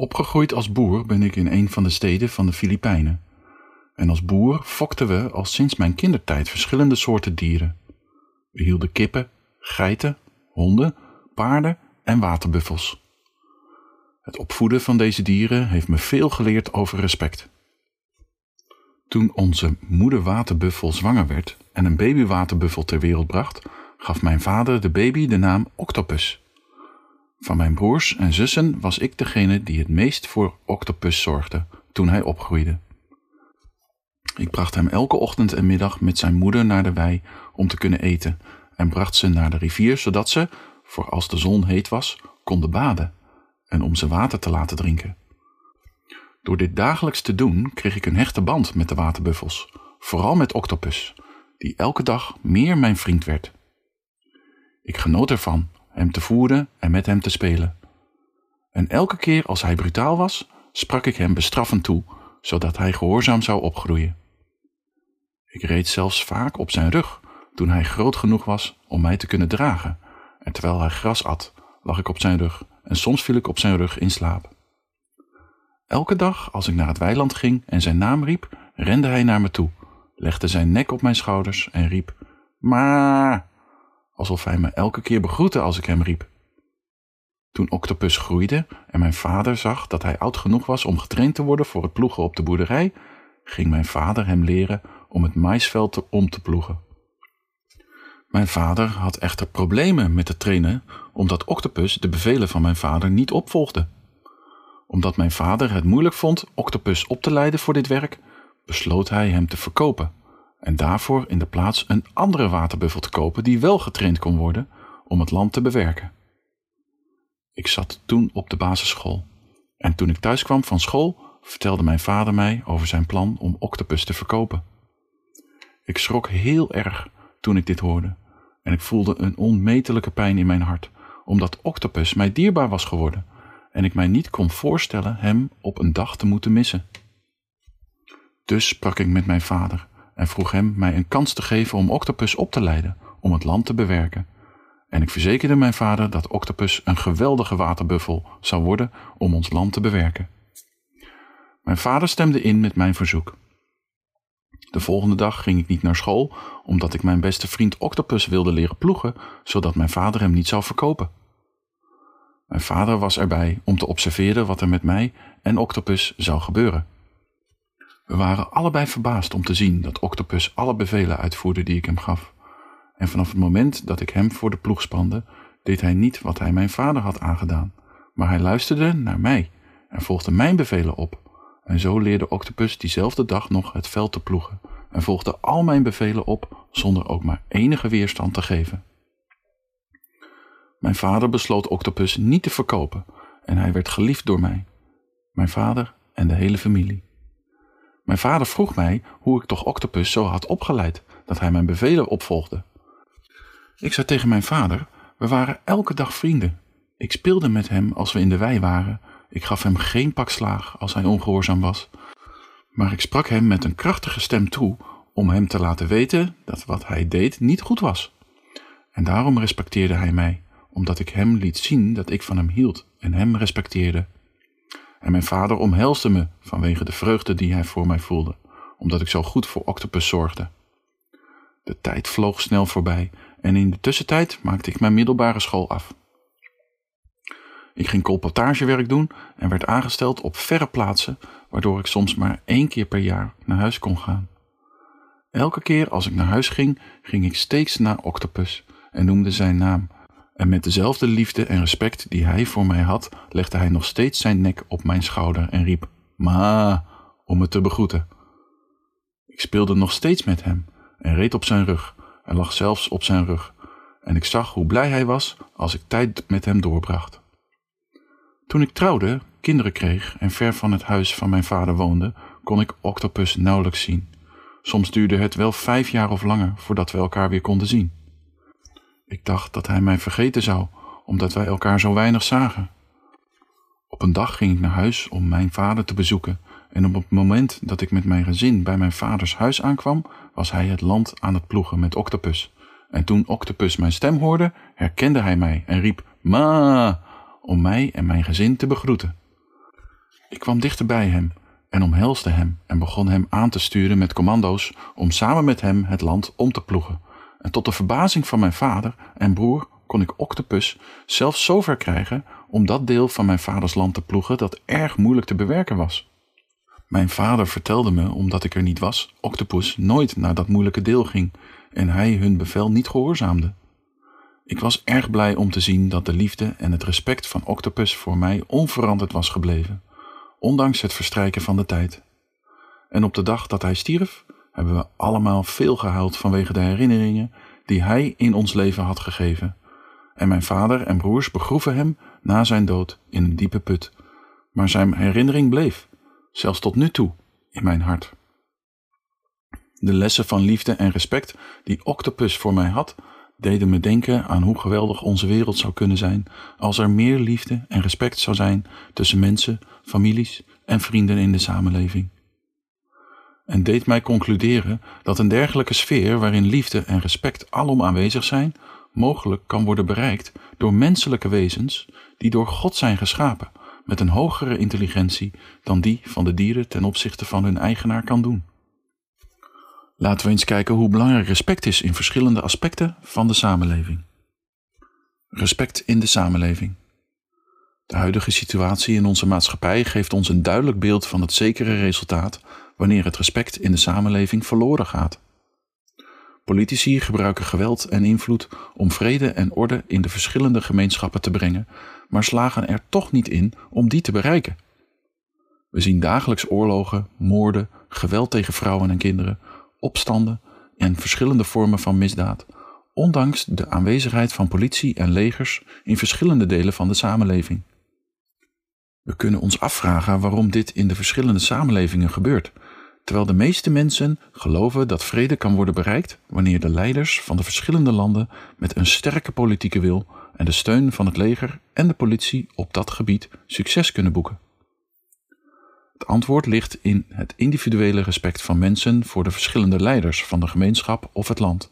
Opgegroeid als boer ben ik in een van de steden van de Filipijnen. En als boer fokten we al sinds mijn kindertijd verschillende soorten dieren. We hielden kippen, geiten, honden, paarden en waterbuffels. Het opvoeden van deze dieren heeft me veel geleerd over respect. Toen onze moeder waterbuffel zwanger werd en een babywaterbuffel ter wereld bracht, gaf mijn vader de baby de naam Octopus. Van mijn broers en zussen was ik degene die het meest voor Octopus zorgde toen hij opgroeide. Ik bracht hem elke ochtend en middag met zijn moeder naar de wei om te kunnen eten en bracht ze naar de rivier zodat ze, voor als de zon heet was, konden baden en om ze water te laten drinken. Door dit dagelijks te doen kreeg ik een hechte band met de waterbuffels, vooral met Octopus, die elke dag meer mijn vriend werd. Ik genoot ervan hem te voeren en met hem te spelen. En elke keer als hij brutaal was, sprak ik hem bestraffend toe, zodat hij gehoorzaam zou opgroeien. Ik reed zelfs vaak op zijn rug toen hij groot genoeg was om mij te kunnen dragen, en terwijl hij gras at, lag ik op zijn rug en soms viel ik op zijn rug in slaap. Elke dag als ik naar het weiland ging en zijn naam riep, rende hij naar me toe, legde zijn nek op mijn schouders en riep: Maar! Alsof hij me elke keer begroette als ik hem riep. Toen Octopus groeide en mijn vader zag dat hij oud genoeg was om getraind te worden voor het ploegen op de boerderij, ging mijn vader hem leren om het maisveld om te ploegen. Mijn vader had echter problemen met het trainen omdat Octopus de bevelen van mijn vader niet opvolgde. Omdat mijn vader het moeilijk vond Octopus op te leiden voor dit werk, besloot hij hem te verkopen en daarvoor in de plaats een andere waterbuffel te kopen die wel getraind kon worden om het land te bewerken. Ik zat toen op de basisschool en toen ik thuis kwam van school vertelde mijn vader mij over zijn plan om Octopus te verkopen. Ik schrok heel erg toen ik dit hoorde en ik voelde een onmetelijke pijn in mijn hart, omdat Octopus mij dierbaar was geworden en ik mij niet kon voorstellen hem op een dag te moeten missen. Dus sprak ik met mijn vader en vroeg hem mij een kans te geven om Octopus op te leiden om het land te bewerken. En ik verzekerde mijn vader dat Octopus een geweldige waterbuffel zou worden om ons land te bewerken. Mijn vader stemde in met mijn verzoek. De volgende dag ging ik niet naar school, omdat ik mijn beste vriend Octopus wilde leren ploegen, zodat mijn vader hem niet zou verkopen. Mijn vader was erbij om te observeren wat er met mij en Octopus zou gebeuren. We waren allebei verbaasd om te zien dat Octopus alle bevelen uitvoerde die ik hem gaf. En vanaf het moment dat ik hem voor de ploeg spande, deed hij niet wat hij mijn vader had aangedaan, maar hij luisterde naar mij en volgde mijn bevelen op. En zo leerde Octopus diezelfde dag nog het veld te ploegen en volgde al mijn bevelen op zonder ook maar enige weerstand te geven. Mijn vader besloot Octopus niet te verkopen en hij werd geliefd door mij, mijn vader en de hele familie. Mijn vader vroeg mij hoe ik toch Octopus zo had opgeleid dat hij mijn bevelen opvolgde. Ik zei tegen mijn vader: We waren elke dag vrienden. Ik speelde met hem als we in de wei waren. Ik gaf hem geen pak slaag als hij ongehoorzaam was. Maar ik sprak hem met een krachtige stem toe om hem te laten weten dat wat hij deed niet goed was. En daarom respecteerde hij mij, omdat ik hem liet zien dat ik van hem hield en hem respecteerde. En mijn vader omhelsde me vanwege de vreugde die hij voor mij voelde, omdat ik zo goed voor Octopus zorgde. De tijd vloog snel voorbij en in de tussentijd maakte ik mijn middelbare school af. Ik ging colportagewerk doen en werd aangesteld op verre plaatsen, waardoor ik soms maar één keer per jaar naar huis kon gaan. Elke keer als ik naar huis ging, ging ik steeds naar Octopus en noemde zijn naam, en met dezelfde liefde en respect die hij voor mij had, legde hij nog steeds zijn nek op mijn schouder en riep: Ma, om me te begroeten. Ik speelde nog steeds met hem en reed op zijn rug en lag zelfs op zijn rug, en ik zag hoe blij hij was als ik tijd met hem doorbracht. Toen ik trouwde, kinderen kreeg en ver van het huis van mijn vader woonde, kon ik Octopus nauwelijks zien. Soms duurde het wel vijf jaar of langer voordat we elkaar weer konden zien. Ik dacht dat hij mij vergeten zou, omdat wij elkaar zo weinig zagen. Op een dag ging ik naar huis om mijn vader te bezoeken, en op het moment dat ik met mijn gezin bij mijn vaders huis aankwam, was hij het land aan het ploegen met Octopus. En toen Octopus mijn stem hoorde, herkende hij mij en riep Ma om mij en mijn gezin te begroeten. Ik kwam dichter bij hem en omhelsde hem en begon hem aan te sturen met commando's om samen met hem het land om te ploegen. En tot de verbazing van mijn vader en broer kon ik Octopus zelfs zover krijgen om dat deel van mijn vaders land te ploegen dat erg moeilijk te bewerken was. Mijn vader vertelde me, omdat ik er niet was, Octopus nooit naar dat moeilijke deel ging en hij hun bevel niet gehoorzaamde. Ik was erg blij om te zien dat de liefde en het respect van Octopus voor mij onveranderd was gebleven, ondanks het verstrijken van de tijd. En op de dag dat hij stierf, hebben we allemaal veel gehuild vanwege de herinneringen die hij in ons leven had gegeven. En mijn vader en broers begroeven hem na zijn dood in een diepe put. Maar zijn herinnering bleef, zelfs tot nu toe, in mijn hart. De lessen van liefde en respect die Octopus voor mij had, deden me denken aan hoe geweldig onze wereld zou kunnen zijn als er meer liefde en respect zou zijn tussen mensen, families en vrienden in de samenleving. En deed mij concluderen dat een dergelijke sfeer waarin liefde en respect alom aanwezig zijn, mogelijk kan worden bereikt door menselijke wezens die door God zijn geschapen, met een hogere intelligentie dan die van de dieren ten opzichte van hun eigenaar kan doen. Laten we eens kijken hoe belangrijk respect is in verschillende aspecten van de samenleving. Respect in de samenleving. De huidige situatie in onze maatschappij geeft ons een duidelijk beeld van het zekere resultaat wanneer het respect in de samenleving verloren gaat. Politici gebruiken geweld en invloed om vrede en orde in de verschillende gemeenschappen te brengen, maar slagen er toch niet in om die te bereiken. We zien dagelijks oorlogen, moorden, geweld tegen vrouwen en kinderen, opstanden en verschillende vormen van misdaad, ondanks de aanwezigheid van politie en legers in verschillende delen van de samenleving. We kunnen ons afvragen waarom dit in de verschillende samenlevingen gebeurt, terwijl de meeste mensen geloven dat vrede kan worden bereikt wanneer de leiders van de verschillende landen met een sterke politieke wil en de steun van het leger en de politie op dat gebied succes kunnen boeken. Het antwoord ligt in het individuele respect van mensen voor de verschillende leiders van de gemeenschap of het land.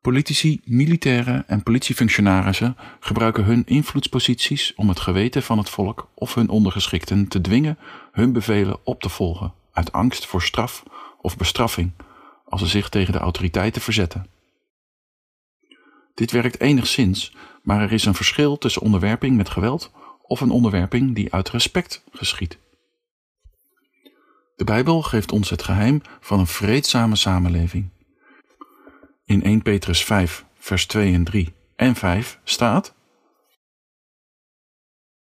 Politici, militairen en politiefunctionarissen gebruiken hun invloedsposities om het geweten van het volk of hun ondergeschikten te dwingen hun bevelen op te volgen, uit angst voor straf of bestraffing als ze zich tegen de autoriteiten verzetten. Dit werkt enigszins, maar er is een verschil tussen onderwerping met geweld of een onderwerping die uit respect geschiet. De Bijbel geeft ons het geheim van een vreedzame samenleving. In 1 Petrus 5, vers 2 en 3 en 5 staat: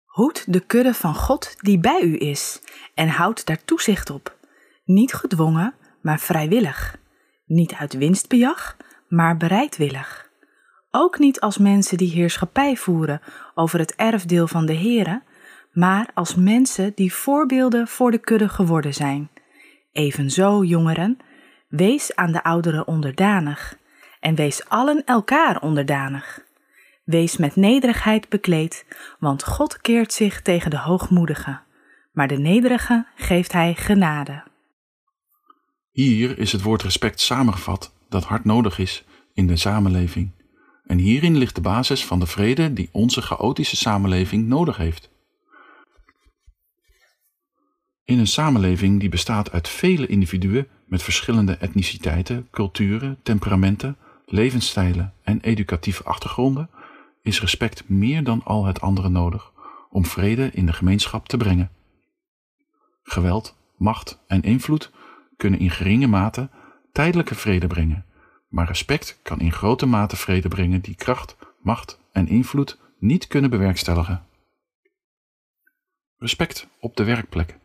Hoed de kudde van God die bij u is en houd daar toezicht op. Niet gedwongen, maar vrijwillig. Niet uit winstbejag, maar bereidwillig. Ook niet als mensen die heerschappij voeren over het erfdeel van de Here, maar als mensen die voorbeelden voor de kudde geworden zijn. Evenzo, jongeren, wees aan de ouderen onderdanig en wees allen elkaar onderdanig. Wees met nederigheid bekleed, want God keert zich tegen de hoogmoedigen, maar de nederige geeft hij genade. Hier is het woord respect samengevat dat hard nodig is in de samenleving. En hierin ligt de basis van de vrede die onze chaotische samenleving nodig heeft. In een samenleving die bestaat uit vele individuen met verschillende etniciteiten, culturen, temperamenten, levensstijlen en educatieve achtergronden, is respect meer dan al het andere nodig om vrede in de gemeenschap te brengen. Geweld, macht en invloed kunnen in geringe mate tijdelijke vrede brengen, maar respect kan in grote mate vrede brengen die kracht, macht en invloed niet kunnen bewerkstelligen. Respect op de werkplek.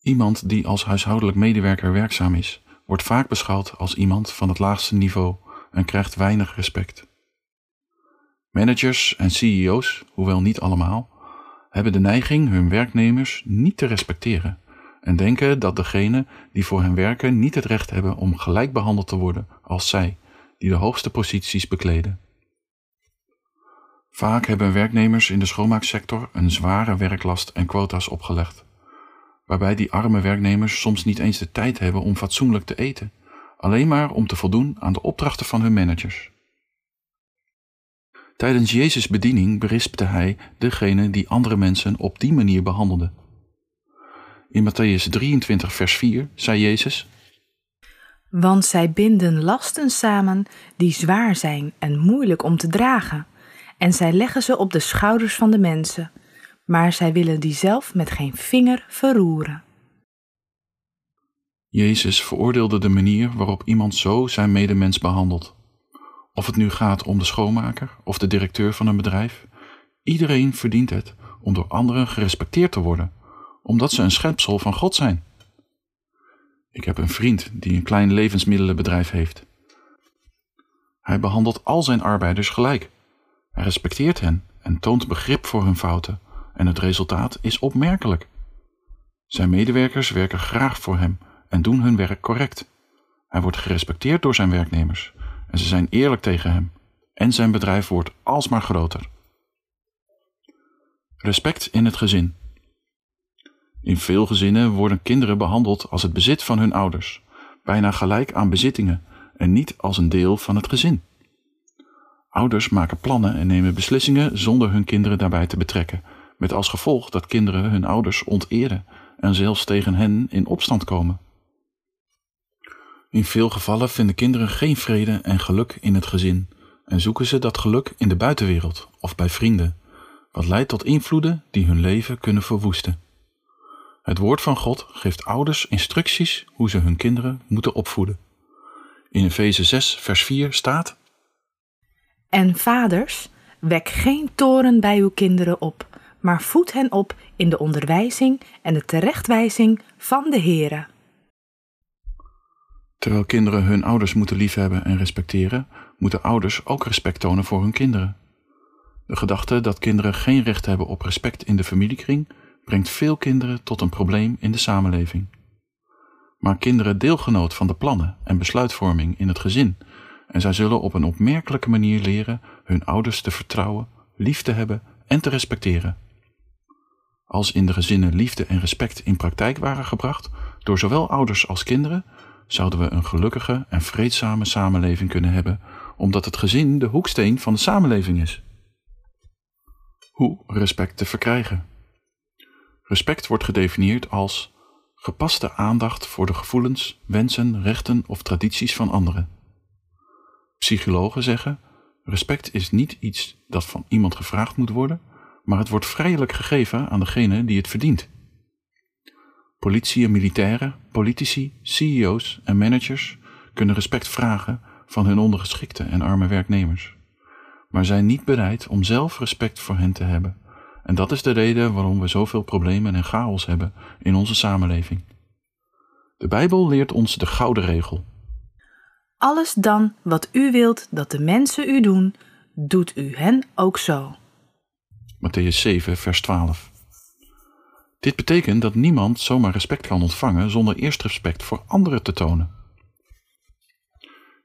Iemand die als huishoudelijk medewerker werkzaam is, wordt vaak beschouwd als iemand van het laagste niveau en krijgt weinig respect. Managers en CEO's, hoewel niet allemaal, hebben de neiging hun werknemers niet te respecteren en denken dat degenen die voor hen werken niet het recht hebben om gelijk behandeld te worden als zij, die de hoogste posities bekleden. Vaak hebben werknemers in de schoonmaaksector een zware werklast en quota's opgelegd, waarbij die arme werknemers soms niet eens de tijd hebben om fatsoenlijk te eten, alleen maar om te voldoen aan de opdrachten van hun managers. Tijdens Jezus' bediening berispte hij degene die andere mensen op die manier behandelde. In Matthäus 23, vers 4 zei Jezus: Want zij binden lasten samen die zwaar zijn en moeilijk om te dragen, en zij leggen ze op de schouders van de mensen, maar zij willen die zelf met geen vinger verroeren. Jezus veroordeelde de manier waarop iemand zo zijn medemens behandelt. Of het nu gaat om de schoonmaker of de directeur van een bedrijf, iedereen verdient het om door anderen gerespecteerd te worden, omdat ze een schepsel van God zijn. Ik heb een vriend die een klein levensmiddelenbedrijf heeft. Hij behandelt al zijn arbeiders gelijk. Hij respecteert hen en toont begrip voor hun fouten, en het resultaat is opmerkelijk. Zijn medewerkers werken graag voor hem en doen hun werk correct. Hij wordt gerespecteerd door zijn werknemers en ze zijn eerlijk tegen hem. En zijn bedrijf wordt alsmaar groter. Respect in het gezin. In veel gezinnen worden kinderen behandeld als het bezit van hun ouders, bijna gelijk aan bezittingen en niet als een deel van het gezin. Ouders maken plannen en nemen beslissingen zonder hun kinderen daarbij te betrekken, met als gevolg dat kinderen hun ouders onteren en zelfs tegen hen in opstand komen. In veel gevallen vinden kinderen geen vrede en geluk in het gezin en zoeken ze dat geluk in de buitenwereld of bij vrienden, wat leidt tot invloeden die hun leven kunnen verwoesten. Het woord van God geeft ouders instructies hoe ze hun kinderen moeten opvoeden. In Efeze 6, vers 4 staat: En vaders, wek geen toren bij uw kinderen op, maar voed hen op in de onderwijzing en de terechtwijzing van de Heere. Terwijl kinderen hun ouders moeten liefhebben en respecteren, moeten ouders ook respect tonen voor hun kinderen. De gedachte dat kinderen geen recht hebben op respect in de familiekring brengt veel kinderen tot een probleem in de samenleving. Maar kinderen deelgenoot van de plannen en besluitvorming in het gezin en zij zullen op een opmerkelijke manier leren hun ouders te vertrouwen, lief te hebben en te respecteren. Als in de gezinnen liefde en respect in praktijk waren gebracht door zowel ouders als kinderen, zouden we een gelukkige en vreedzame samenleving kunnen hebben, omdat het gezin de hoeksteen van de samenleving is. Hoe respect te verkrijgen? Respect wordt gedefinieerd als gepaste aandacht voor de gevoelens, wensen, rechten of tradities van anderen. Psychologen zeggen: respect is niet iets dat van iemand gevraagd moet worden, maar het wordt vrijelijk gegeven aan degene die het verdient. Politie en militairen, politici, CEO's en managers kunnen respect vragen van hun ondergeschikte en arme werknemers, maar zijn niet bereid om zelf respect voor hen te hebben. En dat is de reden waarom we zoveel problemen en chaos hebben in onze samenleving. De Bijbel leert ons de gouden regel. Alles dan wat u wilt dat de mensen u doen, doet u hen ook zo. Matthäus 7, vers 12. Dit betekent dat niemand zomaar respect kan ontvangen zonder eerst respect voor anderen te tonen.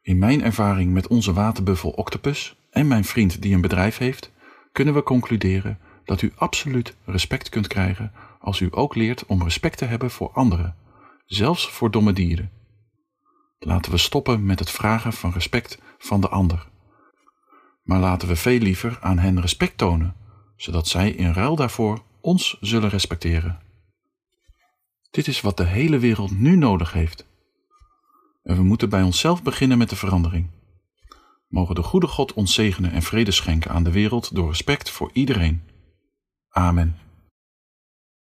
In mijn ervaring met onze waterbuffel Octopus en mijn vriend die een bedrijf heeft, kunnen we concluderen dat u absoluut respect kunt krijgen als u ook leert om respect te hebben voor anderen, zelfs voor domme dieren. Laten we stoppen met het vragen van respect van de ander. Maar laten we veel liever aan hen respect tonen, zodat zij in ruil daarvoor ons zullen respecteren. Dit is wat de hele wereld nu nodig heeft. En we moeten bij onszelf beginnen met de verandering. Mogen de goede God ons zegenen en vrede schenken aan de wereld door respect voor iedereen. Amen.